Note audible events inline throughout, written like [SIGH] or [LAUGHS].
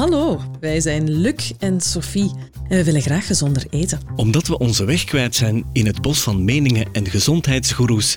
Hallo, wij zijn Luc en Sophie en we willen graag gezonder eten. Omdat we onze weg kwijt zijn in het bos van meningen en gezondheidsgoeroes,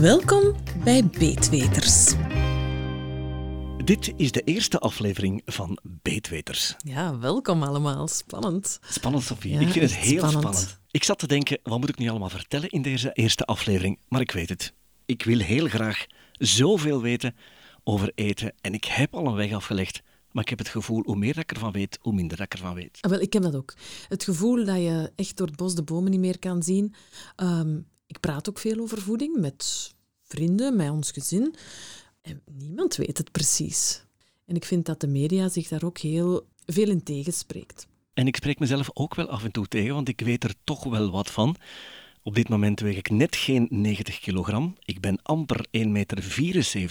Welkom bij Beetweters. Dit is de eerste aflevering van Beetweters. Ja, welkom allemaal. Spannend. Spannend, Sophie. Ja, ik vind het heel spannend. spannend. Ik zat te denken, wat moet ik nu allemaal vertellen in deze eerste aflevering? Maar ik weet het. Ik wil heel graag zoveel weten over eten. En ik heb al een weg afgelegd. Maar ik heb het gevoel, hoe meer ik ervan weet, hoe minder ik ervan weet. Ah, wel, ik heb dat ook. Het gevoel dat je echt door het bos de bomen niet meer kan zien. Ehm, ik praat ook veel over voeding met vrienden, met ons gezin. En niemand weet het precies. En ik vind dat de media zich daar ook heel veel in tegenspreekt. En ik spreek mezelf ook wel af en toe tegen, want ik weet er toch wel wat van. Op dit moment weeg ik net geen 90 kilogram. Ik ben amper 1,74 meter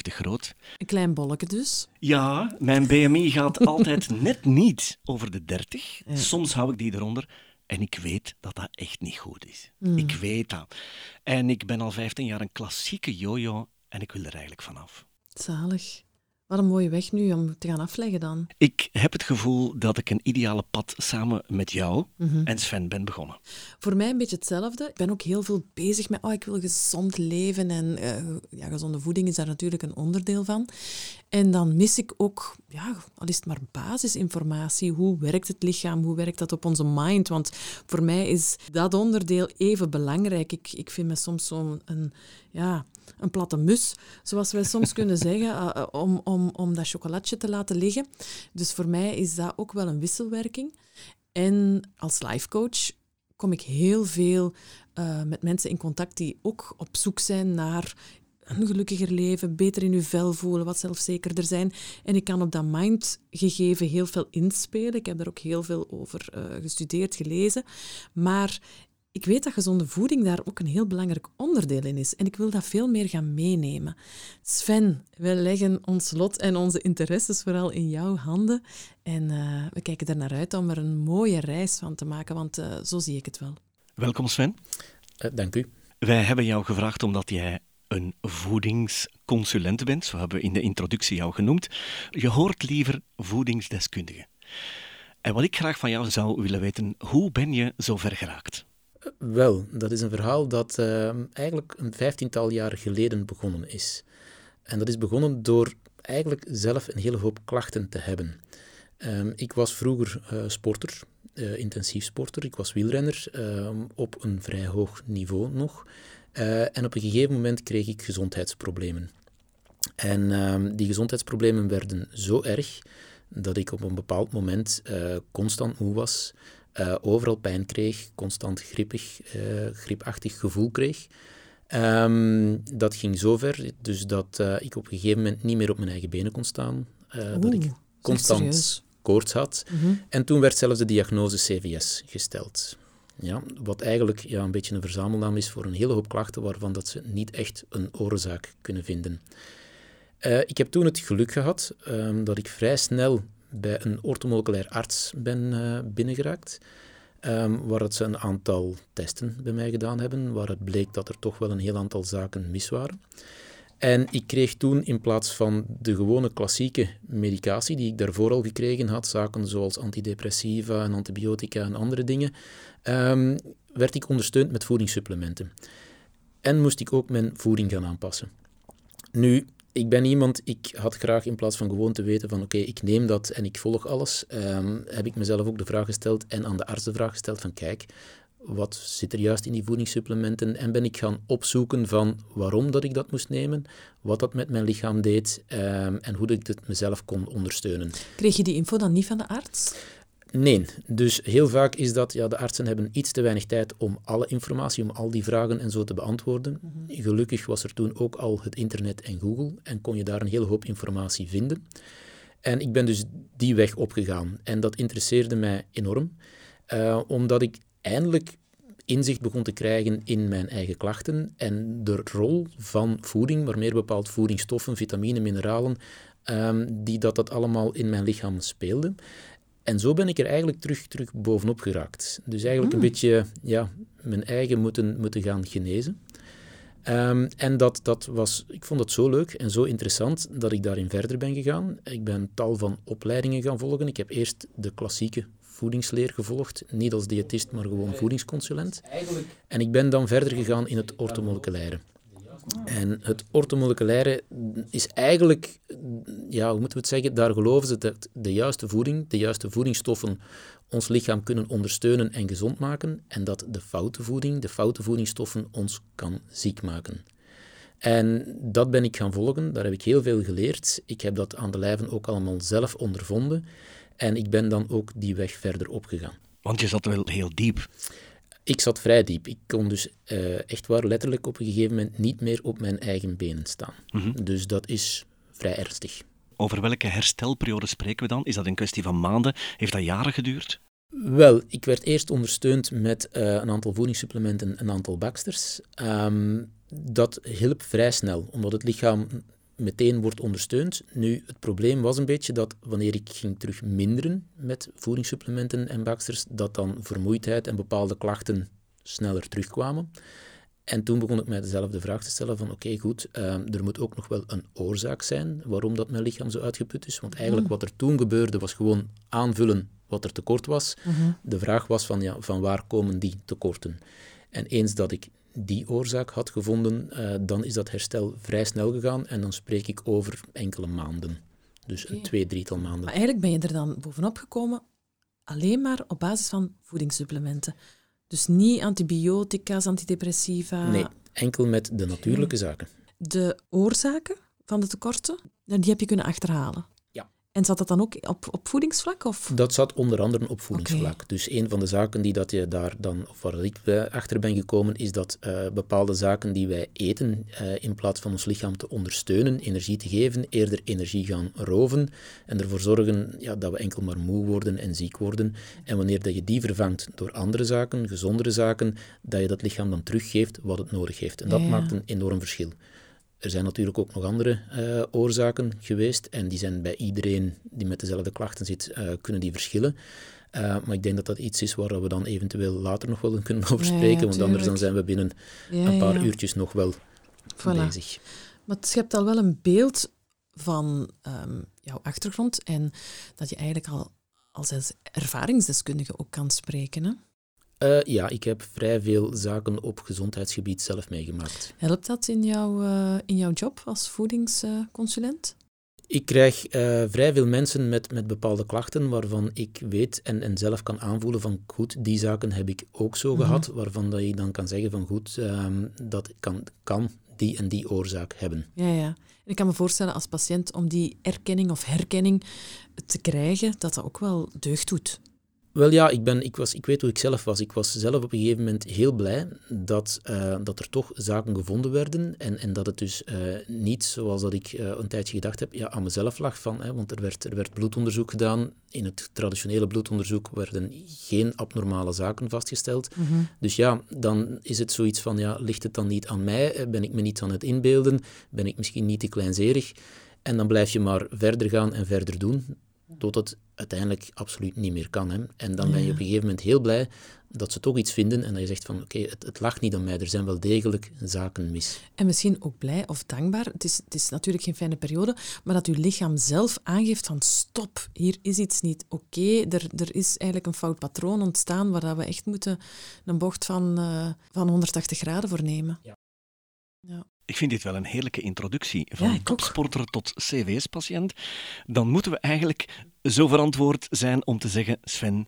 groot. Een klein bolletje dus. Ja, mijn BMI gaat altijd [LAUGHS] net niet over de 30. Ja. Soms hou ik die eronder. En ik weet dat dat echt niet goed is. Hmm. Ik weet dat. En ik ben al 15 jaar een klassieke jojo en ik wil er eigenlijk vanaf. Zalig. Wat een mooie weg nu om te gaan afleggen dan. Ik heb het gevoel dat ik een ideale pad samen met jou Mhm. en Sven ben begonnen. Voor mij een beetje hetzelfde. Ik ben ook heel veel bezig met, oh, ik wil gezond leven. En eh, ja, gezonde voeding is daar natuurlijk een onderdeel van. En dan mis ik ook, ja, al is het maar basisinformatie. Hoe werkt het lichaam? Hoe werkt dat op onze mind? Want voor mij is dat onderdeel even belangrijk. Ik, ik vind me soms zo'n een, ja, een platte mus, zoals wij soms [LAUGHS] kunnen zeggen, eh, eh, om, om, om dat chocolatje te laten liggen. Dus voor mij is dat ook wel een wisselwerking. En als lifecoach kom ik heel veel eh, met mensen in contact die ook op zoek zijn naar een gelukkiger leven, beter in hun vel voelen, wat zelfzekerder zijn. En ik kan op dat mindgegeven heel veel inspelen. Ik heb daar ook heel veel over eh, gestudeerd, gelezen. Maar ik weet dat gezonde voeding daar ook een heel belangrijk onderdeel in is. En ik wil dat veel meer gaan meenemen. Sven, wij leggen ons lot en onze interesses vooral in jouw handen. En eh, we kijken er naar uit om er een mooie reis van te maken, want eh, zo zie ik het wel. Welkom Sven. Eh, dank u. Wij hebben jou gevraagd omdat jij een voedingsconsulent bent. Zo hebben we in de introductie jou genoemd. Je hoort liever voedingsdeskundige. En wat ik graag van jou zou willen weten, hoe ben je zo ver geraakt? Wel, dat is een verhaal dat eh, eigenlijk een vijftiental jaar geleden begonnen is. En dat is begonnen door eigenlijk zelf een hele hoop klachten te hebben. Ehm, ik was vroeger eh, sporter, eh, intensief sporter. Ik was wielrenner ehm, op een vrij hoog niveau nog. Eh, en op een gegeven moment kreeg ik gezondheidsproblemen. En ehm, die gezondheidsproblemen werden zo erg dat ik op een bepaald moment eh, constant moe was, eh, overal pijn kreeg, constant griepig, eh, griepachtig gevoel kreeg. Ehm, dat ging zo ver, dus dat ik op een gegeven moment niet meer op mijn eigen benen kon staan. dat ik constant koorts had. Mhm. En toen werd zelfs de diagnose CVS gesteld. Ja, wat eigenlijk ja, een beetje een verzamelnaam is voor een hele hoop klachten waarvan dat ze niet echt een oorzaak kunnen vinden. Eh, ik heb toen het geluk gehad ehm, dat ik vrij snel bij een ortomoleculair arts ben eh, binnengeraakt, ehm, waar ze een aantal testen bij mij gedaan hebben, waar het bleek dat er toch wel een heel aantal zaken mis waren. En ik kreeg toen in plaats van de gewone klassieke medicatie die ik daarvoor al gekregen had, zaken zoals antidepressiva en antibiotica en andere dingen, ehm, werd ik ondersteund met voedingssupplementen. En moest ik ook mijn voeding gaan aanpassen. Nu, ik ben iemand, ik had graag in plaats van gewoon te weten van oké, ik neem dat en ik volg alles, ehm, heb ik mezelf ook de vraag gesteld en aan de arts de vraag gesteld van kijk, wat zit er juist in die voedingssupplementen? En ben ik gaan opzoeken van waarom dat ik dat moest nemen, wat dat met mijn lichaam deed ehm, en hoe dat ik het mezelf kon ondersteunen. Kreeg je die info dan niet van de arts? Nee, dus heel vaak is dat, ja, de artsen hebben iets te weinig tijd om alle informatie, om al die vragen en zo te beantwoorden. Gelukkig was er toen ook al het internet en Google en kon je daar een hele hoop informatie vinden. En ik ben dus die weg opgegaan. En dat interesseerde mij enorm, uh, omdat ik eindelijk inzicht begon te krijgen in mijn eigen klachten en de rol van voeding, maar meer bepaald voedingsstoffen, vitamine, mineralen, um, die dat, dat allemaal in mijn lichaam speelde. En zo ben ik er eigenlijk terug, terug bovenop geraakt. Dus eigenlijk een hmm. beetje ja, mijn eigen moeten, moeten gaan genezen. Um, en dat, dat was, ik vond het zo leuk en zo interessant dat ik daarin verder ben gegaan. Ik ben tal van opleidingen gaan volgen. Ik heb eerst de klassieke voedingsleer gevolgd, niet als diëtist, maar gewoon voedingsconsulent. En ik ben dan verder gegaan in het ortomoleculaire. En het ortomoleculaire is eigenlijk, ja, hoe moeten we het zeggen, daar geloven ze dat de juiste voeding, de juiste voedingsstoffen ons lichaam kunnen ondersteunen en gezond maken en dat de foute voeding, de foute voedingsstoffen ons kan ziek maken. En dat ben ik gaan volgen, daar heb ik heel veel geleerd. Ik heb dat aan de lijven ook allemaal zelf ondervonden en ik ben dan ook die weg verder opgegaan. Want je zat wel heel diep. Ik zat vrij diep. Ik kon dus uh, echt waar letterlijk op een gegeven moment niet meer op mijn eigen benen staan. Mhm. Dus dat is vrij ernstig. Over welke herstelperiode spreken we dan? Is dat een kwestie van maanden? Heeft dat jaren geduurd? Wel, ik werd eerst ondersteund met uh, een aantal voedingssupplementen, een aantal baksters. Um, dat hielp vrij snel, omdat het lichaam meteen wordt ondersteund. Nu, het probleem was een beetje dat wanneer ik ging terug minderen met voedingssupplementen en baksters, dat dan vermoeidheid en bepaalde klachten sneller terugkwamen. En toen begon ik mij dezelfde vraag te stellen van oké, goed, uh, er moet ook nog wel een oorzaak zijn waarom dat mijn lichaam zo uitgeput is. Want eigenlijk wat er toen gebeurde was gewoon aanvullen wat er tekort was. Mhm. De vraag was van, ja, van waar komen die tekorten? En eens dat ik die oorzaak had gevonden, uh, dan is dat herstel vrij snel gegaan en dan spreek ik over enkele maanden. Dus een twee, drietal maanden. Maar eigenlijk ben je er dan bovenop gekomen alleen maar op basis van voedingssupplementen. Dus niet antibiotica's, antidepressiva. Nee, enkel met de natuurlijke zaken. De oorzaken van de tekorten, die heb je kunnen achterhalen. En zat dat dan ook op, op voedingsvlak? Of? Dat zat onder andere op voedingsvlak. Dus een van de zaken die dat je daar dan, of waar ik achter ben gekomen, is dat uh, bepaalde zaken die wij eten, uh, in plaats van ons lichaam te ondersteunen, energie te geven, eerder energie gaan roven en ervoor zorgen ja, dat we enkel maar moe worden en ziek worden. En wanneer dat je die vervangt door andere zaken, gezondere zaken, dat je dat lichaam dan teruggeeft wat het nodig heeft. En dat maakt een enorm verschil. Er zijn natuurlijk ook nog andere uh, oorzaken geweest en die zijn bij iedereen die met dezelfde klachten zit, uh, kunnen die verschillen. Uh, maar ik denk dat dat iets is waar we dan eventueel later nog wel kunnen over spreken, want anders dan zijn we binnen een paar uurtjes nog wel voilà. bezig. Maar je hebt al wel een beeld van um, jouw achtergrond en dat je eigenlijk al als ervaringsdeskundige ook kan spreken. Hè? Uh, ja, ik heb vrij veel zaken op gezondheidsgebied zelf meegemaakt. Helpt dat in, jouw uh, in jouw job als voedingsconsulent? Ik krijg uh, vrij veel mensen met, met bepaalde klachten waarvan ik weet en, en zelf kan aanvoelen van goed, die zaken heb ik ook zo mhm. gehad, waarvan dat je dan kan zeggen van goed, um, dat kan, kan die en die oorzaak hebben. Ja, ja. En ik kan me voorstellen als patiënt om die erkenning of herkenning te krijgen, dat dat ook wel deugd doet. Wel ja, ik, ben, ik, was, ik weet hoe ik zelf was. Ik was zelf op een gegeven moment heel blij dat, uh, dat er toch zaken gevonden werden en, en dat het dus uh, niet zoals dat ik uh, een tijdje gedacht heb, ja, aan mezelf lag van, hè, want er werd, er werd bloedonderzoek gedaan. In het traditionele bloedonderzoek werden geen abnormale zaken vastgesteld. Mm -hmm. Dus ja, dan is het zoiets van, ja, ligt het dan niet aan mij? Ben ik me niet aan het inbeelden? Ben ik misschien niet te kleinzerig? En dan blijf je maar verder gaan en verder doen tot het uiteindelijk absoluut niet meer kan. Hè. En dan ben je op een gegeven moment heel blij dat ze toch iets vinden en dat je zegt van oké, het, het lag niet aan mij, er zijn wel degelijk zaken mis. En misschien ook blij of dankbaar, het is, het is natuurlijk geen fijne periode, maar dat uw lichaam zelf aangeeft van stop, hier is iets niet oké, er, er is eigenlijk een fout patroon ontstaan waar dat we echt moeten een bocht van, uh, van 180 graden voor nemen. Ja. ja. Ik vind dit wel een heerlijke introductie. Van topsporter tot CVS-patiënt. Dan moeten we eigenlijk zo verantwoord zijn om te zeggen: Sven,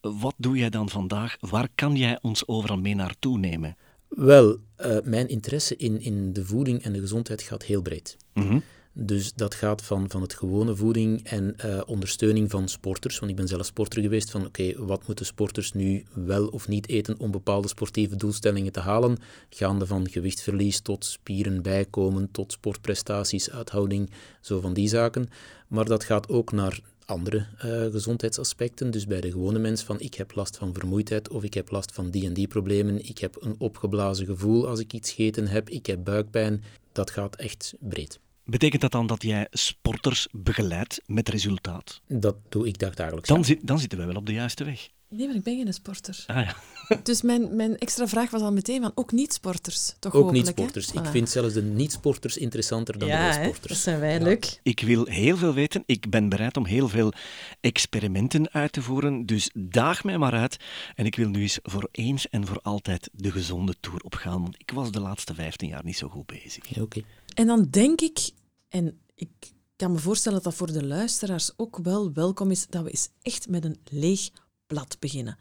wat doe jij dan vandaag? Waar kan jij ons overal mee naartoe nemen? Wel, uh, mijn interesse in, in de voeding en de gezondheid gaat heel breed. Mm Dus dat gaat van, van het gewone voeding en uh, ondersteuning van sporters. Want ik ben zelf sporter geweest. Van oké, wat moeten sporters nu wel of niet eten om bepaalde sportieve doelstellingen te halen? Gaande van gewichtverlies tot spieren bijkomen, tot sportprestaties, uithouding, zo van die zaken. Maar dat gaat ook naar andere uh, gezondheidsaspecten. Dus bij de gewone mens van ik heb last van vermoeidheid of ik heb last van die en die problemen. Ik heb een opgeblazen gevoel als ik iets gegeten heb. Ik heb buikpijn. Dat gaat echt breed. Betekent dat dan dat jij sporters begeleidt met resultaat? Dat doe ik dagelijks. Dan, zit, dan zitten wij wel op de juiste weg. Nee, maar ik ben geen sporter. Ah, ja. [LAUGHS] Dus mijn, mijn extra vraag was al meteen van ook niet-sporters, toch Ook niet-sporters. Ik vind zelfs de niet-sporters interessanter dan ja, de sporters. dat zijn wij, leuk. Ik wil heel veel weten. Ik ben bereid om heel veel experimenten uit te voeren. Dus daag mij maar uit. En ik wil nu eens voor eens en voor altijd de gezonde tour opgaan. Want ik was de laatste 15 jaar niet zo goed bezig. Oké. En dan denk ik, en ik kan me voorstellen dat dat voor de luisteraars ook wel welkom is, dat we eens echt met een leeg blad beginnen.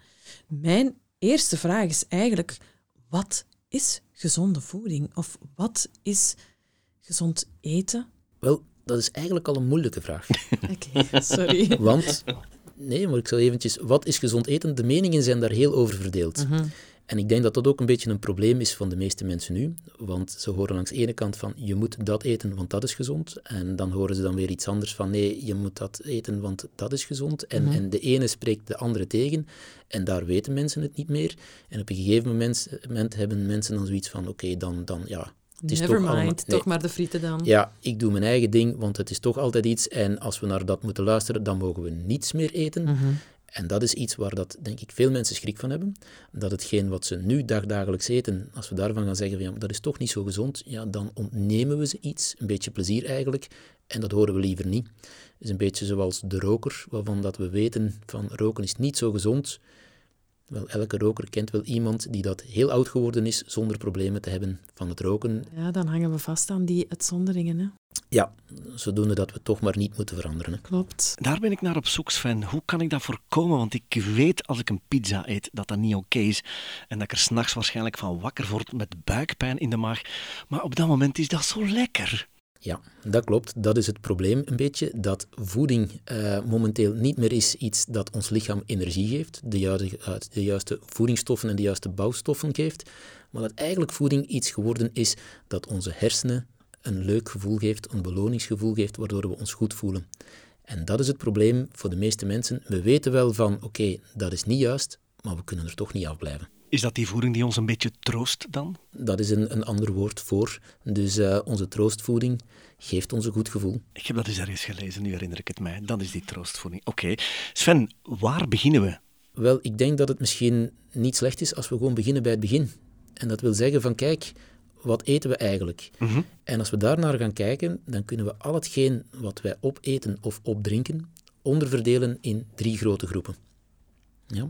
Mijn eerste vraag is eigenlijk, wat is gezonde voeding? Of wat is gezond eten? Wel, dat is eigenlijk al een moeilijke vraag. [LAUGHS] Oké, sorry. Want, nee, maar ik zal eventjes, wat is gezond eten? De meningen zijn daar heel over verdeeld. Mhm. En ik denk dat dat ook een beetje een probleem is van de meeste mensen nu. Want ze horen langs de ene kant van je moet dat eten, want dat is gezond. En dan horen ze dan weer iets anders van nee, je moet dat eten, want dat is gezond. En, Mhm. en de ene spreekt de andere tegen. En daar weten mensen het niet meer. En op een gegeven moment, moment hebben mensen dan zoiets van oké, dan, dan ja. Het is Never toch mind, allemaal- nee. toch maar de frieten dan. Ja, ik doe mijn eigen ding, want het is toch altijd iets. En als we naar dat moeten luisteren, dan mogen we niets meer eten. Mhm. En dat is iets waar dat, denk ik, veel mensen schrik van hebben. Dat hetgeen wat ze nu dagdagelijks eten, als we daarvan gaan zeggen van ja, dat is toch niet zo gezond, ja, dan ontnemen we ze iets, een beetje plezier eigenlijk, en dat horen we liever niet. Het is een beetje zoals de roker, waarvan dat we weten van roken is niet zo gezond. Wel, elke roker kent wel iemand die dat heel oud geworden is zonder problemen te hebben van het roken. Ja, dan hangen we vast aan die uitzonderingen. Hè? Ja, zodoende dat we toch maar niet moeten veranderen. hè. Klopt. Daar ben ik naar op zoek, Sven. Hoe kan ik dat voorkomen? Want ik weet als ik een pizza eet dat dat niet oké is. En dat ik er s'nachts waarschijnlijk van wakker word met buikpijn in de maag. Maar op dat moment is dat zo lekker. Ja, dat klopt. Dat is het probleem een beetje. Dat voeding eh, momenteel niet meer is iets dat ons lichaam energie geeft, de juiste, eh, de juiste voedingsstoffen en de juiste bouwstoffen geeft, maar dat eigenlijk voeding iets geworden is dat onze hersenen een leuk gevoel geeft, een beloningsgevoel geeft, waardoor we ons goed voelen. En dat is het probleem voor de meeste mensen. We weten wel van, oké, dat is niet juist, maar we kunnen er toch niet afblijven. Is dat die voeding die ons een beetje troost dan? Dat is een, een ander woord voor. Dus eh, onze troostvoeding geeft ons een goed gevoel. Ik heb dat eens ergens gelezen, nu herinner ik het mij. Dat is die troostvoeding. Oké. Sven, waar beginnen we? Wel, ik denk dat het misschien niet slecht is als we gewoon beginnen bij het begin. En dat wil zeggen van, kijk, wat eten we eigenlijk? Mhm. En als we daarnaar gaan kijken, dan kunnen we al hetgeen wat wij opeten of opdrinken, onderverdelen in drie grote groepen. Ja?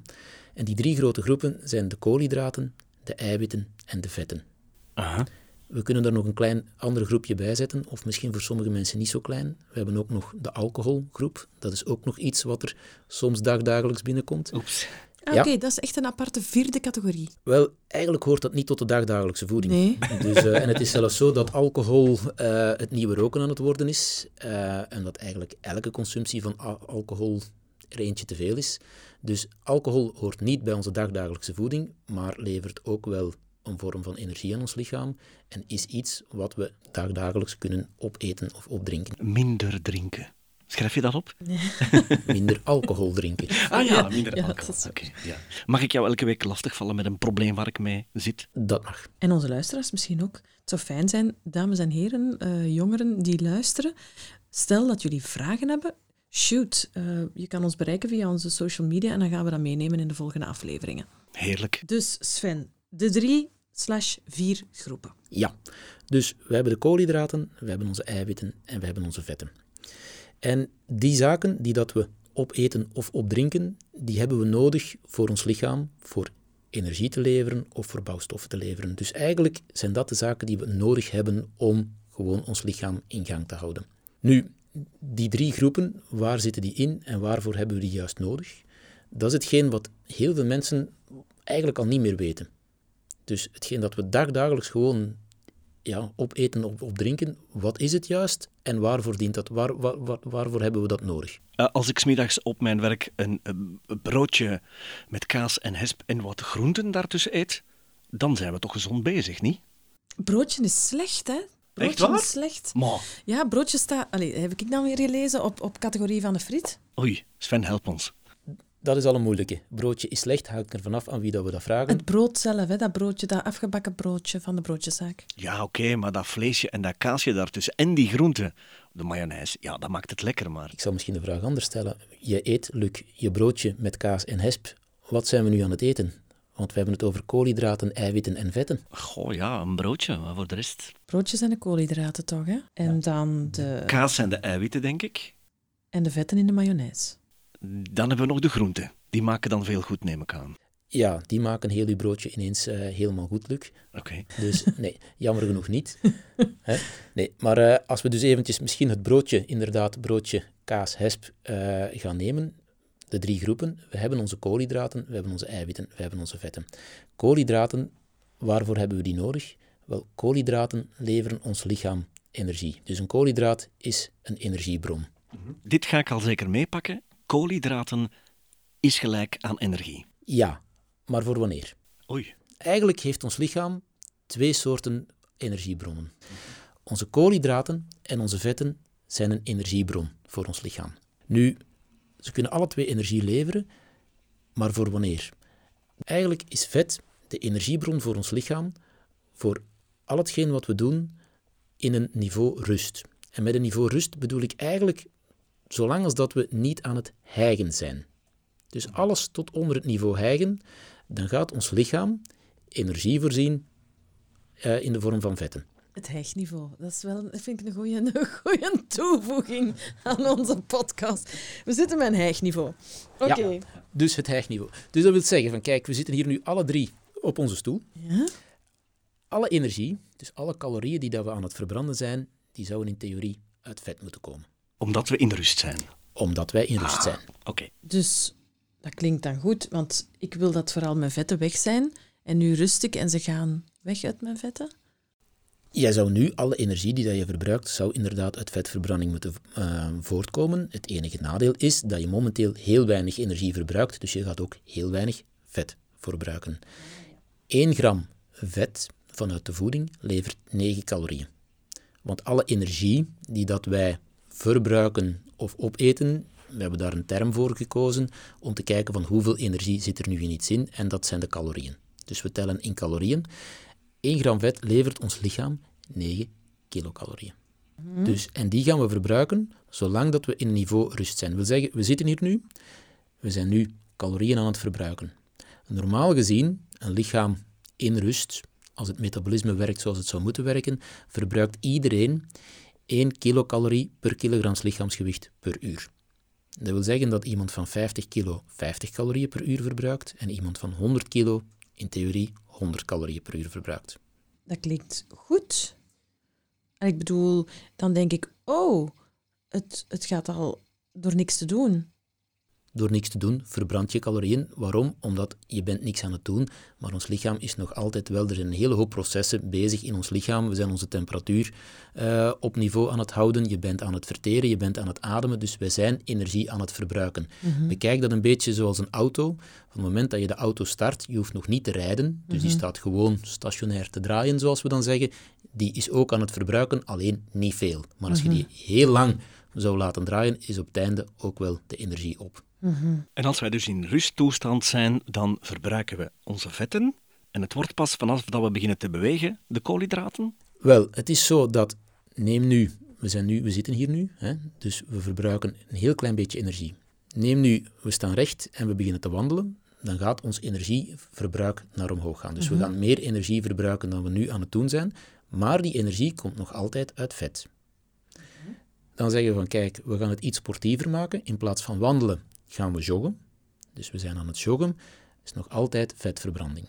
En die drie grote groepen zijn de koolhydraten, de eiwitten en de vetten. Aha. We kunnen daar nog een klein ander groepje bij zetten, of misschien voor sommige mensen niet zo klein. We hebben ook nog de alcoholgroep. Dat is ook nog iets wat er soms dagdagelijks binnenkomt. Oeps. Ah, Ja. Oké, dat is echt een aparte vierde categorie. Wel, eigenlijk hoort dat niet tot de dagdagelijkse voeding. Nee. Dus, eh, en het is zelfs zo dat alcohol eh, het nieuwe roken aan het worden is. eh, en dat eigenlijk elke consumptie van al- alcohol er eentje te veel is. Dus alcohol hoort niet bij onze dagdagelijkse voeding, maar levert ook wel een vorm van energie aan ons lichaam. En is iets wat we dagdagelijks kunnen opeten of opdrinken. Minder drinken. Schrijf je dat op? [LAUGHS] Minder alcohol drinken. Ah ja, minder ja, alcohol. ja. Mag ik jou elke week lastigvallen met een probleem waar ik mee zit? Dat mag. En onze luisteraars misschien ook. Het zou fijn zijn, dames en heren, eh, jongeren die luisteren. Stel dat jullie vragen hebben, shoot. eh, je kan ons bereiken via onze social media en dan gaan we dat meenemen in de volgende afleveringen. Heerlijk. Dus Sven, de drie slash vier groepen. Ja, dus we hebben de koolhydraten, we hebben onze eiwitten en we hebben onze vetten. En die zaken die dat we opeten of opdrinken, die hebben we nodig voor ons lichaam, voor energie te leveren of voor bouwstoffen te leveren. Dus eigenlijk zijn dat de zaken die we nodig hebben om gewoon ons lichaam in gang te houden. Nu, die drie groepen, waar zitten die in en waarvoor hebben we die juist nodig? Dat is hetgeen wat heel veel mensen eigenlijk al niet meer weten. Dus hetgeen dat we dagdagelijks gewoon ja, opeten of opdrinken. Wat is het juist en waarvoor dient dat? Waar, waar, waar- waarvoor hebben we dat nodig? Eh, als ik smiddags op mijn werk een, broodje met kaas en hesp en wat groenten daartussen eet, dan zijn we toch gezond bezig, niet? Broodje is slecht, hè? Broodje waar? is slecht. Ja, broodje staat... Allee, heb ik nou weer gelezen op, op categorie van de friet? oei, Sven, help ons. Dat is al een moeilijke. Broodje is slecht, hangt er vanaf aan wie dat we dat vragen. Het brood zelf, hè, dat broodje, dat afgebakken broodje van de broodjeszaak. Ja, oké, maar dat vleesje en dat kaasje daartussen en die groenten, de mayonaise, ja, dat maakt het lekker, maar... Ik zal misschien de vraag anders stellen. Je eet, Luc, je broodje met kaas en hesp. Wat zijn we nu aan het eten? Want we hebben het over koolhydraten, eiwitten en vetten. Goh, ja, een broodje, maar voor de rest... Broodjes zijn de koolhydraten toch, hè? En dan de, Kaas en de eiwitten, denk ik. en de vetten in de mayonaise. Dan hebben we nog de groenten. Die maken dan veel goed, neem ik aan. Ja, die maken heel je broodje ineens eh, helemaal goed, Luc. Oké. Dus [LAUGHS] nee, jammer genoeg niet. Hè? Nee, maar eh, als we dus eventjes misschien het broodje, inderdaad, broodje, kaas, hesp, eh, gaan nemen, de drie groepen. We hebben onze koolhydraten, we hebben onze eiwitten, we hebben onze vetten. Koolhydraten, waarvoor hebben we die nodig? Wel, koolhydraten leveren ons lichaam energie. Dus een koolhydraat is een energiebron. Dit ga ik al zeker meepakken. Koolhydraten is gelijk aan energie. Ja, maar voor wanneer? Oei. Eigenlijk heeft ons lichaam twee soorten energiebronnen. Onze koolhydraten en onze vetten zijn een energiebron voor ons lichaam. Nu, ze kunnen alle twee energie leveren, maar voor wanneer? Eigenlijk is vet de energiebron voor ons lichaam voor al hetgeen wat we doen in een niveau rust. En met een niveau rust bedoel ik eigenlijk zolang als dat we niet aan het hijgen zijn. Dus alles tot onder het niveau hijgen, dan gaat ons lichaam energie voorzien eh, in de vorm van vetten. Het hijgniveau. Dat is wel, vind ik een goede, [LAUGHS] een toevoeging aan onze podcast. We zitten met een hijgniveau. Oké. Ja, dus het hijgniveau. Dus dat wil zeggen van kijk, we zitten hier nu alle drie op onze stoel. Ja? Alle energie, dus alle calorieën die dat we aan het verbranden zijn, die zouden in theorie uit vet moeten komen. Omdat we in rust zijn. Omdat wij in rust zijn. Oké. Dus dat klinkt dan goed, want ik wil dat vooral mijn vetten weg zijn. En nu rust ik en ze gaan weg uit mijn vetten. Jij zou nu alle energie die dat je verbruikt, zou inderdaad uit vetverbranding moeten eh, voortkomen. Het enige nadeel is dat je momenteel heel weinig energie verbruikt, dus je gaat ook heel weinig vet verbruiken. 1 gram vet vanuit de voeding levert 9 calorieën. Want alle energie die dat wij verbruiken of opeten, we hebben daar een term voor gekozen om te kijken van hoeveel energie zit er nu in iets in, en dat zijn de calorieën. Dus we tellen in calorieën. 1 gram vet levert ons lichaam 9 kilocalorieën. Dus, en die gaan we verbruiken zolang dat we in een niveau rust zijn. wil zeggen, we zitten hier nu, we zijn nu calorieën aan het verbruiken. Normaal gezien, een lichaam in rust, als het metabolisme werkt zoals het zou moeten werken, verbruikt iedereen 1 kilocalorie per kilogram lichaamsgewicht per uur. Dat wil zeggen dat iemand van 50 kilo 50 calorieën per uur verbruikt en iemand van 100 kilo in theorie 100 calorieën per uur verbruikt. Dat klinkt goed. En ik bedoel, dan denk ik, oh, het, het gaat al door niks te doen. Door niks te doen verbrand je calorieën. Waarom? Omdat je bent niks aan het doen, maar ons lichaam is nog altijd wel... Er zijn een hele hoop processen bezig in ons lichaam. We zijn onze temperatuur eh, op niveau aan het houden. Je bent aan het verteren, je bent aan het ademen. Dus wij zijn energie aan het verbruiken. Bekijk dat een beetje zoals een auto. Van het moment dat je de auto start, je hoeft nog niet te rijden. Dus die staat gewoon stationair te draaien, zoals we dan zeggen. Die is ook aan het verbruiken, alleen niet veel. Maar als je die heel lang zou laten draaien, is op het einde ook wel de energie op. En als wij dus in rusttoestand zijn, dan verbruiken we onze vetten. En het wordt pas vanaf dat we beginnen te bewegen, de koolhydraten. Wel, het is zo dat, neem nu, we, zijn nu, we zitten hier nu, hè, dus we verbruiken een heel klein beetje energie. Neem nu, we staan recht en we beginnen te wandelen, dan gaat ons energieverbruik naar omhoog gaan. Dus we gaan meer energie verbruiken dan we nu aan het doen zijn, maar die energie komt nog altijd uit vet. Dan zeggen we van, kijk, we gaan het iets sportiever maken. In plaats van wandelen gaan we joggen. Dus we zijn aan het joggen, is nog altijd vetverbranding.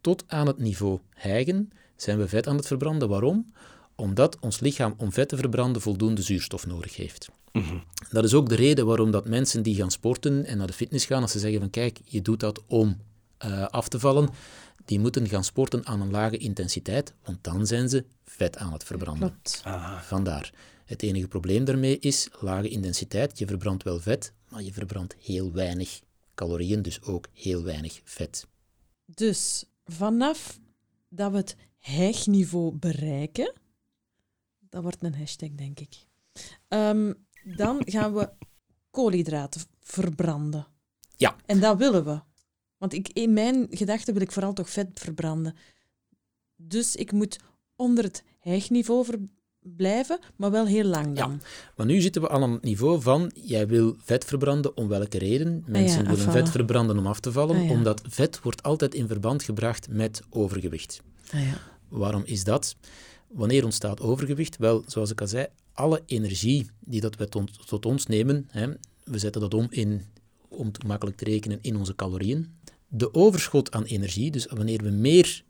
Tot aan het niveau hijgen zijn we vet aan het verbranden. Waarom? Omdat ons lichaam om vet te verbranden voldoende zuurstof nodig heeft. Dat is ook de reden waarom dat mensen die gaan sporten en naar de fitness gaan, als ze zeggen van kijk, je doet dat om eh, af te vallen, die moeten gaan sporten aan een lage intensiteit, want dan zijn ze vet aan het verbranden. Klopt. Ah, Vandaar. Het enige probleem daarmee is lage intensiteit. Je verbrandt wel vet, maar je verbrandt heel weinig calorieën, dus ook heel weinig vet. Dus vanaf dat we het hijgniveau bereiken, dat wordt een hashtag, denk ik. Ehm, dan gaan we koolhydraten verbranden. Ja. En dat willen we. Want ik, in mijn gedachten wil ik vooral toch vet verbranden. Dus ik moet onder het hijgniveau ver- blijven, maar wel heel lang dan. Maar nu zitten we al aan het niveau van, jij wil vet verbranden, om welke reden? Mensen willen afvallen. vet verbranden om af te vallen, Ah, ja. omdat vet wordt altijd in verband gebracht met overgewicht. Ah, ja. Waarom is dat? Wanneer ontstaat overgewicht? Wel, zoals ik al zei, alle energie die dat we tot, tot ons nemen, hè, we zetten dat om, in, om het makkelijk te rekenen in onze calorieën. De overschot aan energie, dus wanneer we meer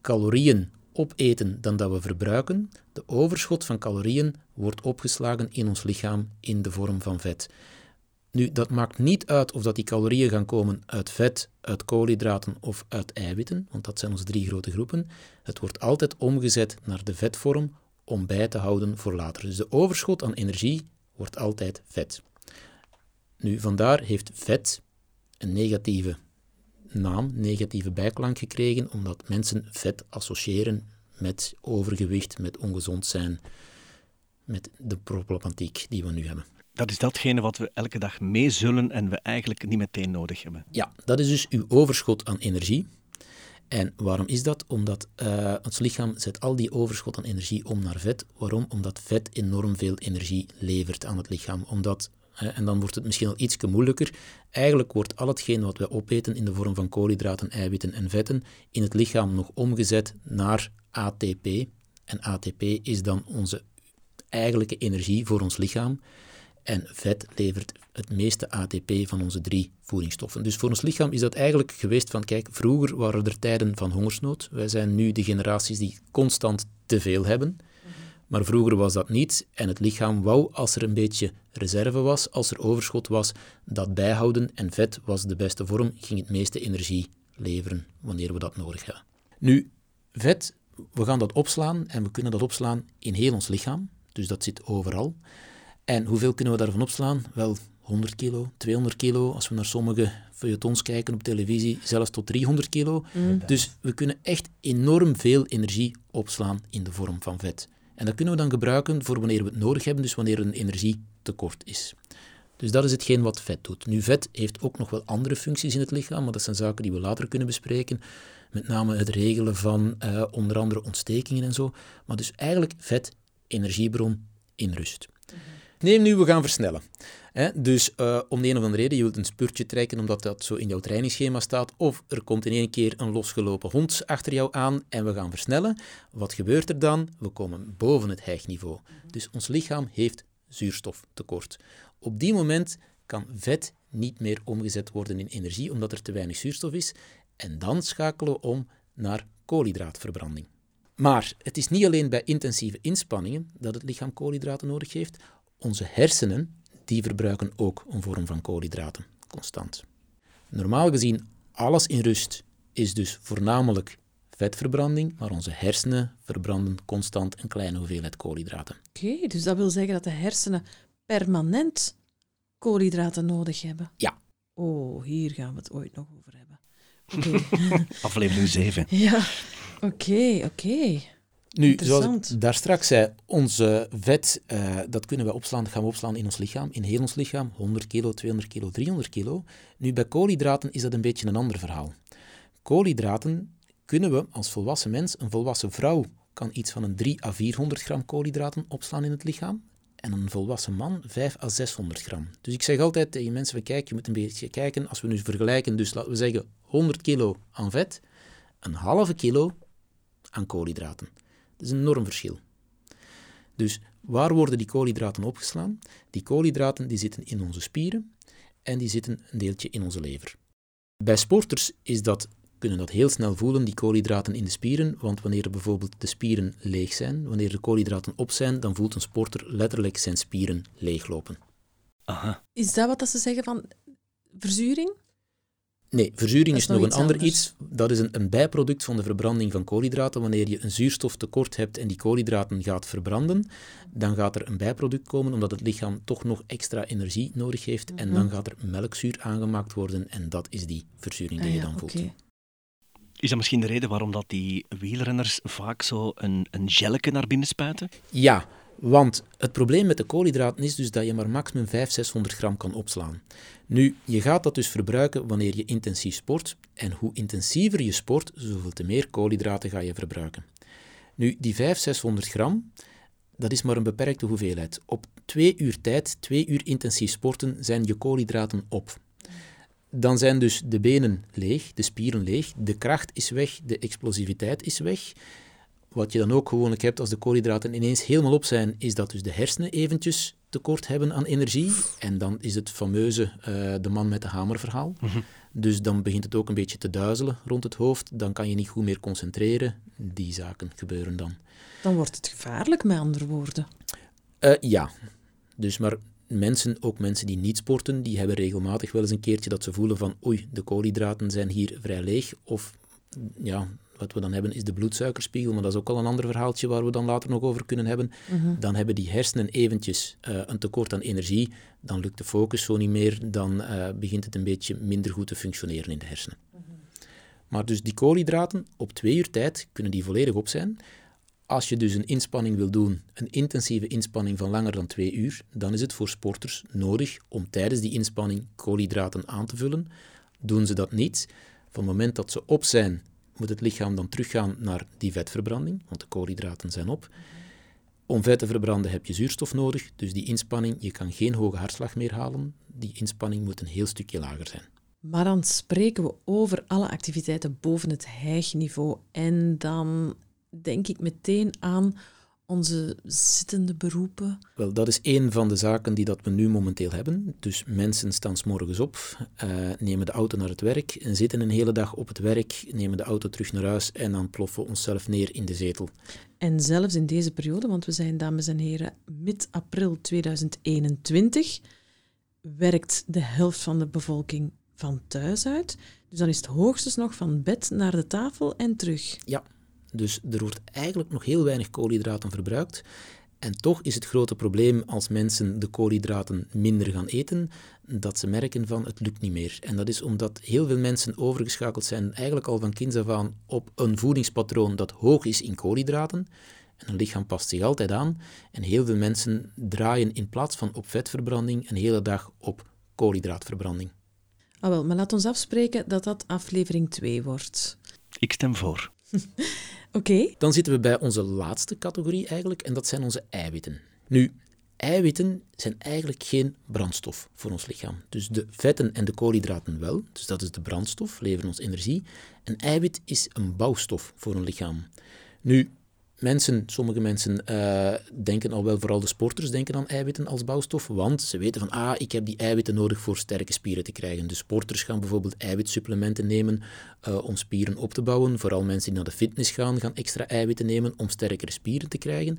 calorieën opeten dan dat we verbruiken, de overschot van calorieën wordt opgeslagen in ons lichaam in de vorm van vet. Nu, dat maakt niet uit of dat die calorieën gaan komen uit vet, uit koolhydraten of uit eiwitten, want dat zijn onze drie grote groepen. Het wordt altijd omgezet naar de vetvorm om bij te houden voor later. Dus de overschot aan energie wordt altijd vet. Nu, vandaar heeft vet een negatieve naam, negatieve bijklank gekregen, omdat mensen vet associëren met overgewicht, met ongezond zijn, met de problematiek die we nu hebben. dat is datgene wat we elke dag mee zullen en we eigenlijk niet meteen nodig hebben. Ja, dat is dus uw overschot aan energie. En waarom is dat? Omdat eh, ons lichaam zet al die overschot aan energie om naar vet. Waarom? Omdat vet enorm veel energie levert aan het lichaam. Omdat, en dan wordt het misschien al iets moeilijker, eigenlijk wordt al hetgeen wat wij opeten in de vorm van koolhydraten, eiwitten en vetten in het lichaam nog omgezet naar ATP. En ATP is dan onze eigenlijke energie voor ons lichaam. En vet levert het meeste ATP van onze drie voedingsstoffen. Dus voor ons lichaam is dat eigenlijk geweest van, kijk, vroeger waren er tijden van hongersnood. Wij zijn nu de generaties die constant te veel hebben. Maar vroeger was dat niet. En het lichaam wou, als er een beetje reserve was, als er overschot was, dat bijhouden. En vet was de beste vorm, ging het meeste energie leveren wanneer we dat nodig hebben. Nu, vet, we gaan dat opslaan en we kunnen dat opslaan in heel ons lichaam. Dus dat zit overal. En hoeveel kunnen we daarvan opslaan? Wel 100 kilo, 200 kilo. Als we naar sommige feuilletons kijken op televisie, zelfs tot 300 kilo. Dus we kunnen echt enorm veel energie opslaan in de vorm van vet. En dat kunnen we dan gebruiken voor wanneer we het nodig hebben, dus wanneer er een energietekort is. Dus dat is hetgeen wat vet doet. Nu, vet heeft ook nog wel andere functies in het lichaam, maar dat zijn zaken die we later kunnen bespreken. Met name het regelen van eh, onder andere ontstekingen en zo. Maar dus eigenlijk vet, energiebron in rust. Neem nu, we gaan versnellen. Dus eh, om de een of andere reden, je wilt een spurtje trekken omdat dat zo in jouw trainingsschema staat, of er komt in één keer een losgelopen hond achter jou aan en we gaan versnellen. Wat gebeurt er dan? We komen boven het hijgniveau. Dus ons lichaam heeft zuurstoftekort. Op die moment kan vet niet meer omgezet worden in energie omdat er te weinig zuurstof is en dan schakelen we om naar koolhydraatverbranding. Maar het is niet alleen bij intensieve inspanningen dat het lichaam koolhydraten nodig heeft. Onze hersenen die verbruiken ook een vorm van koolhydraten, constant. Normaal gezien, alles in rust is dus voornamelijk vetverbranding, maar onze hersenen verbranden constant een kleine hoeveelheid koolhydraten. Oké, dus dat wil zeggen dat de hersenen permanent koolhydraten nodig hebben. Ja. Oh, hier gaan we het ooit nog over hebben. Oké. [LAUGHS] Aflevering 7. ja, oké, oké. Nu, zoals ik daar straks zei, onze vet, eh, dat kunnen we opslaan, dat gaan we opslaan in ons lichaam, in heel ons lichaam, 100 kilo, 200 kilo, 300 kilo. Nu, bij koolhydraten is dat een beetje een ander verhaal. Koolhydraten kunnen we als volwassen mens, een volwassen vrouw kan iets van een 3 à 400 gram koolhydraten opslaan in het lichaam. En een volwassen man 5 à 600 gram. Dus ik zeg altijd tegen mensen, van, kijk, je moet een beetje kijken, als we nu vergelijken, dus laten we zeggen 100 kilo aan vet, een halve kilo aan koolhydraten. Dat is een enorm verschil. Dus waar worden die koolhydraten opgeslaan? Die koolhydraten die zitten in onze spieren en die zitten een deeltje in onze lever. Bij sporters is dat, kunnen dat heel snel voelen, die koolhydraten in de spieren, want wanneer bijvoorbeeld de spieren leeg zijn, wanneer de koolhydraten op zijn, dan voelt een sporter letterlijk zijn spieren leeglopen. Aha. Is dat wat dat ze zeggen van verzuring? Nee, verzuring is, is nog een ander anders. iets. Dat is een, een bijproduct van de verbranding van koolhydraten. Wanneer je een zuurstoftekort hebt en die koolhydraten gaat verbranden, dan gaat er een bijproduct komen, omdat het lichaam toch nog extra energie nodig heeft. En Mhm. dan gaat er melkzuur aangemaakt worden en dat is die verzuring die Ah je ja, dan voelt. Is dat misschien de reden waarom dat die wielrenners vaak zo een, een gelletje naar binnen spuiten? Ja, want het probleem met de koolhydraten is dus dat je maar maximum 500, 600 gram kan opslaan. Nu, je gaat dat dus verbruiken wanneer je intensief sport. En hoe intensiever je sport, zoveel te meer koolhydraten ga je verbruiken. Nu, die 500, 600 gram, dat is maar een beperkte hoeveelheid. Op twee uur tijd, twee uur intensief sporten, zijn je koolhydraten op. Dan zijn dus de benen leeg, de spieren leeg, de kracht is weg, de explosiviteit is weg. Wat je dan ook gewoonlijk hebt als de koolhydraten ineens helemaal op zijn, is dat dus de hersenen eventjes tekort hebben aan energie. En dan is het fameuze eh, de man met de hamer verhaal. Dus dan begint het ook een beetje te duizelen rond het hoofd. Dan kan je niet goed meer concentreren. Die zaken gebeuren dan. Dan wordt het gevaarlijk, met andere woorden. Eh, ja, dus maar mensen, ook mensen die niet sporten, die hebben regelmatig wel eens een keertje dat ze voelen van oei, de koolhydraten zijn hier vrij leeg. Of ja, wat we dan hebben is de bloedsuikerspiegel, maar dat is ook al een ander verhaaltje waar we dan later nog over kunnen hebben. Dan hebben die hersenen eventjes eh, een tekort aan energie, dan lukt de focus zo niet meer, dan eh, begint het een beetje minder goed te functioneren in de hersenen. Maar dus die koolhydraten, op twee uur tijd kunnen die volledig op zijn. Als je dus een inspanning wil doen, een intensieve inspanning van langer dan twee uur, dan is het voor sporters nodig om tijdens die inspanning koolhydraten aan te vullen. Doen ze dat niet, van het moment dat ze op zijn, moet het lichaam dan teruggaan naar die vetverbranding, want de koolhydraten zijn op. Om vet te verbranden heb je zuurstof nodig, dus die inspanning, je kan geen hoge hartslag meer halen. Die inspanning moet een heel stukje lager zijn. Maar dan spreken we over alle activiteiten boven het hijgniveau. En dan denk ik meteen aan onze zittende beroepen. Wel, dat is een van de zaken die dat we nu momenteel hebben. Dus mensen staan 's morgens op, eh, nemen de auto naar het werk, en zitten een hele dag op het werk, nemen de auto terug naar huis en dan ploffen we onszelf neer in de zetel. En zelfs in deze periode, want we zijn, dames en heren, mid-april 2021, werkt de helft van de bevolking van thuis uit. Dus dan is het hoogstens nog van bed naar de tafel en terug. Ja, dus er wordt eigenlijk nog heel weinig koolhydraten verbruikt. En toch is het grote probleem als mensen de koolhydraten minder gaan eten, dat ze merken van het lukt niet meer. En dat is omdat heel veel mensen overgeschakeld zijn, eigenlijk al van kinds af aan, op een voedingspatroon dat hoog is in koolhydraten. En een lichaam past zich altijd aan. En heel veel mensen draaien in plaats van op vetverbranding een hele dag op koolhydraatverbranding. Ah wel, maar laat ons afspreken dat dat aflevering 2 wordt. Ik stem voor. [LAUGHS] Oké, Dan zitten we bij onze laatste categorie eigenlijk, en dat zijn onze eiwitten. Nu, eiwitten zijn eigenlijk geen brandstof voor ons lichaam. Dus de vetten en de koolhydraten wel, dus dat is de brandstof, leveren ons energie. Een eiwit is een bouwstof voor een lichaam. Nu, mensen, sommige mensen eh, denken al wel, vooral de sporters denken aan eiwitten als bouwstof, want ze weten van, ah, ik heb die eiwitten nodig voor sterke spieren te krijgen. De sporters gaan bijvoorbeeld eiwitsupplementen nemen eh, om spieren op te bouwen. Vooral mensen die naar de fitness gaan, gaan extra eiwitten nemen om sterkere spieren te krijgen.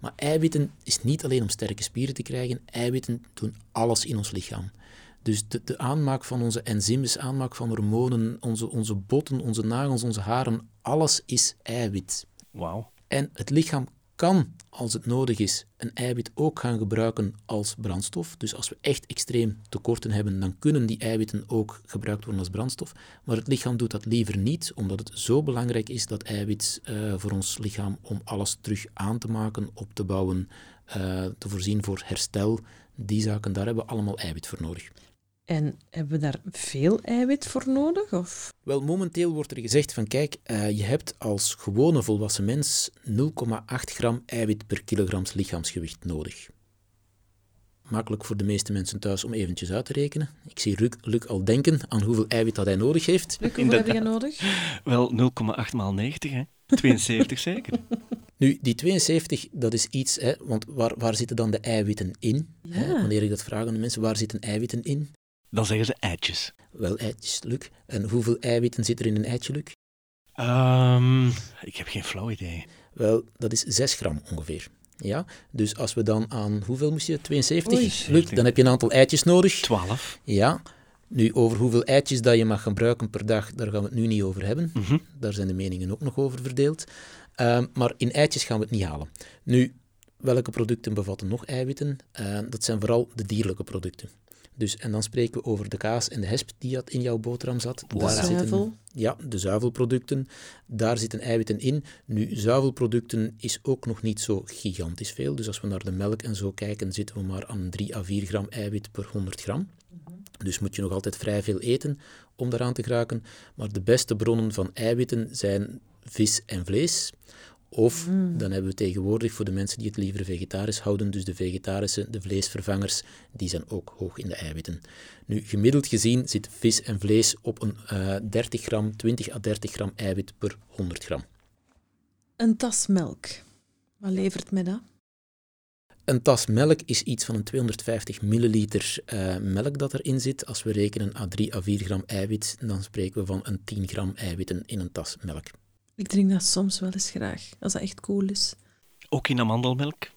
Maar eiwitten is niet alleen om sterke spieren te krijgen, eiwitten doen alles in ons lichaam. Dus de, de aanmaak van onze enzymes, aanmaak van hormonen, onze, onze botten, onze nagels, onze haren, alles is eiwit. Wauw. En het lichaam kan, als het nodig is, een eiwit ook gaan gebruiken als brandstof. Dus als we echt extreem tekorten hebben, dan kunnen die eiwitten ook gebruikt worden als brandstof. Maar het lichaam doet dat liever niet, omdat het zo belangrijk is, dat eiwit, eh, voor ons lichaam, om alles terug aan te maken, op te bouwen, eh, te voorzien voor herstel. Die zaken, daar hebben we allemaal eiwit voor nodig. En hebben we daar veel eiwit voor nodig? Of? Wel, momenteel wordt er gezegd van kijk, eh, je hebt als gewone volwassen mens 0,8 gram eiwit per kilogram lichaamsgewicht nodig. Makkelijk voor de meeste mensen thuis om eventjes uit te rekenen. Ik zie Luc, Luc al denken aan hoeveel eiwit dat hij nodig heeft. Luc, hoeveel heb je nodig? Wel 0,8 maal 90, hè? 72 [LAUGHS] zeker. Nu, die 72, dat is iets, hè, want waar, waar zitten dan de eiwitten in? Hè? Ja. Wanneer ik dat vraag aan de mensen, waar zitten eiwitten in? Dan zeggen ze eitjes. Wel, eitjes, Luc. En hoeveel eiwitten zit er in een eitje, Luc? Ehm, ik heb geen flauw idee. Wel, dat is 6 gram ongeveer. Ja, dus als we dan aan, hoeveel moest je? 72? Oei. Luc, dan heb je een aantal eitjes nodig. 12. Ja, Nu, over hoeveel eitjes dat je mag gebruiken per dag, daar gaan we het nu niet over hebben. Mhm. Daar zijn de meningen ook nog over verdeeld. Ehm, maar in eitjes gaan we het niet halen. Nu, welke producten bevatten nog eiwitten? Uh, dat zijn vooral de dierlijke producten. Dus, en dan spreken we over de kaas en de hesp die dat in jouw boterham zat. Daar zuivel. Zitten, ja, de zuivelproducten. Daar zitten eiwitten in. Nu, zuivelproducten is ook nog niet zo gigantisch veel. Dus als we naar de melk en zo kijken, zitten we maar aan 3 à 4 gram eiwit per 100 gram. Dus moet je nog altijd vrij veel eten om daaraan te geraken. Maar de beste bronnen van eiwitten zijn vis en vlees. Of Mm. dan hebben we tegenwoordig voor de mensen die het liever vegetarisch houden, dus de vegetarische, de vleesvervangers, die zijn ook hoog in de eiwitten. Nu, gemiddeld gezien zit vis en vlees op een eh 30 gram, 20 à 30 gram eiwit per 100 gram. Een tas melk. Wat levert mij dat? Een tas melk is iets van een 250 milliliter eh, melk dat erin zit. Als we rekenen à 3 à 4 gram eiwit, dan spreken we van een 10 gram eiwitten in een tas melk. Ik drink dat soms wel eens graag, als dat echt cool is. Ook in amandelmelk?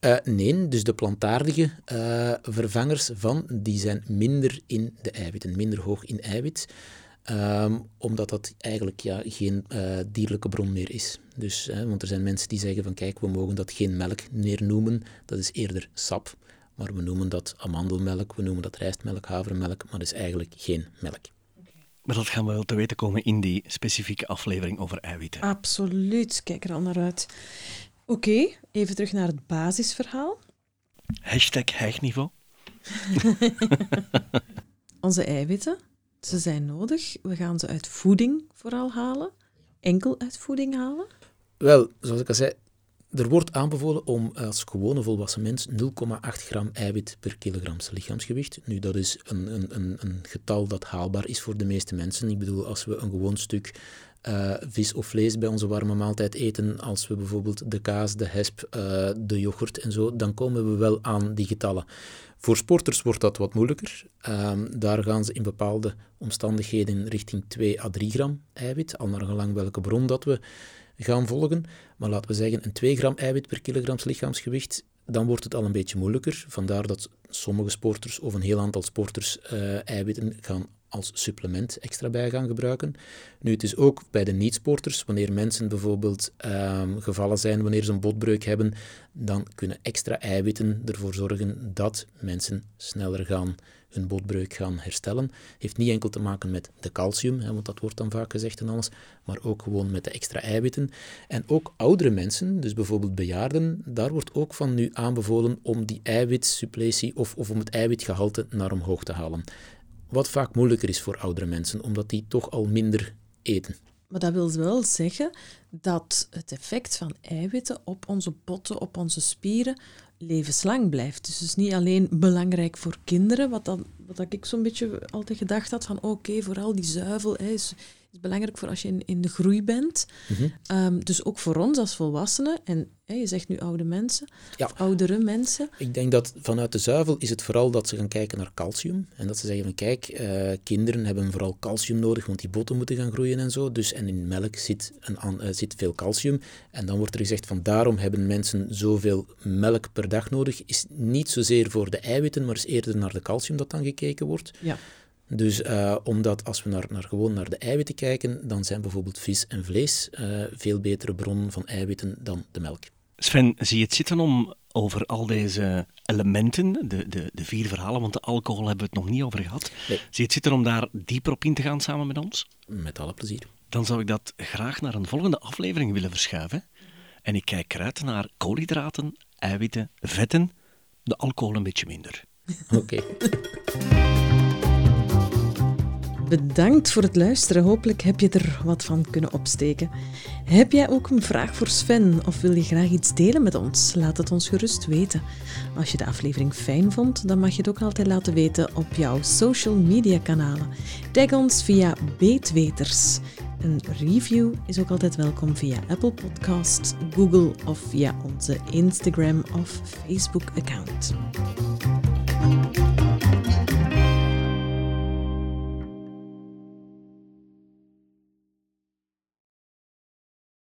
Eh, nee, dus de plantaardige eh, vervangers van, die zijn minder in de eiwitten, minder hoog in eiwit. Ehm, omdat dat eigenlijk ja, geen eh, dierlijke bron meer is. Dus, hè, want er zijn mensen die zeggen van kijk, we mogen dat geen melk meer noemen, dat is eerder sap. Maar we noemen dat amandelmelk, we noemen dat rijstmelk, havermelk, maar dat is eigenlijk geen melk. Maar dat gaan we wel te weten komen in die specifieke aflevering over eiwitten. Absoluut, kijk er al naar uit. Oké, even terug naar het basisverhaal. Hashtag hijgniveau. [LAUGHS] Onze eiwitten, ze zijn nodig. We gaan ze uit voeding vooral halen. Enkel uit voeding halen. Wel, zoals ik al zei, er wordt aanbevolen om als gewone volwassen mens 0,8 gram eiwit per kilogram lichaamsgewicht. Nu, dat is een, een, een, getal dat haalbaar is voor de meeste mensen. Ik bedoel, als we een gewoon stuk uh, vis of vlees bij onze warme maaltijd eten, als we bijvoorbeeld de kaas, de hesp, uh, de yoghurt en zo, dan komen we wel aan die getallen. Voor sporters wordt dat wat moeilijker. Um, daar gaan ze in bepaalde omstandigheden richting 2 à 3 gram eiwit, al naar gelang welke bron dat we gaan volgen. Maar laten we zeggen, een 2 gram eiwit per kilogram lichaamsgewicht, dan wordt het al een beetje moeilijker. Vandaar dat sommige sporters of een heel aantal sporters uh, eiwitten gaan als supplement extra bij gaan gebruiken. Nu, het is ook bij de niet-sporters, wanneer mensen bijvoorbeeld um, gevallen zijn, wanneer ze een botbreuk hebben, dan kunnen extra eiwitten ervoor zorgen dat mensen sneller gaan hun botbreuk gaan herstellen. Heeft niet enkel te maken met de calcium, hè, want dat wordt dan vaak gezegd en alles, maar ook gewoon met de extra eiwitten. En ook oudere mensen, dus bijvoorbeeld bejaarden, daar wordt ook van nu aanbevolen om die eiwitsuppletie of, of om het eiwitgehalte naar omhoog te halen. Wat vaak moeilijker is voor oudere mensen, omdat die toch al minder eten. Maar dat wil wel zeggen dat het effect van eiwitten op onze botten, op onze spieren, levenslang blijft. Dus het is niet alleen belangrijk voor kinderen, wat, dan, wat ik zo'n beetje altijd gedacht had van oké, vooral die zuivel is, is belangrijk voor als je in, in de groei bent. Mm -hmm. um, dus ook voor ons als volwassenen, en hè, je zegt nu oude mensen, ja. of oudere mensen. Ik denk dat vanuit de zuivel is het vooral dat ze gaan kijken naar calcium. En dat ze zeggen van kijk, uh, kinderen hebben vooral calcium nodig, want die botten moeten gaan groeien en zo. Dus, en in melk zit, een, uh, zit veel calcium. En dan wordt er gezegd van daarom hebben mensen zoveel melk per dag nodig. Is niet zozeer voor de eiwitten, maar is eerder naar de calcium dat dan gekeken wordt. Ja. Dus uh, omdat als we naar, naar, gewoon naar de eiwitten kijken, dan zijn bijvoorbeeld vis en vlees uh, veel betere bronnen van eiwitten dan de melk. Sven, zie je het zitten om over al deze elementen, de, de, de vier verhalen, want de alcohol hebben we het nog niet over gehad. Nee. Zie je het zitten om daar dieper op in te gaan samen met ons? Met alle plezier. Dan zou ik dat graag naar een volgende aflevering willen verschuiven. En ik kijk eruit naar koolhydraten, eiwitten, vetten, de alcohol een beetje minder. Oké. Okay. [LAUGHS] Bedankt voor het luisteren. Hopelijk heb je er wat van kunnen opsteken. Heb jij ook een vraag voor Sven of wil je graag iets delen met ons? Laat het ons gerust weten. Als je de aflevering fijn vond, dan mag je het ook altijd laten weten op jouw social media kanalen. Tag ons via Beetweters. Een review is ook altijd welkom via Apple Podcasts, Google of via onze Instagram of Facebook account.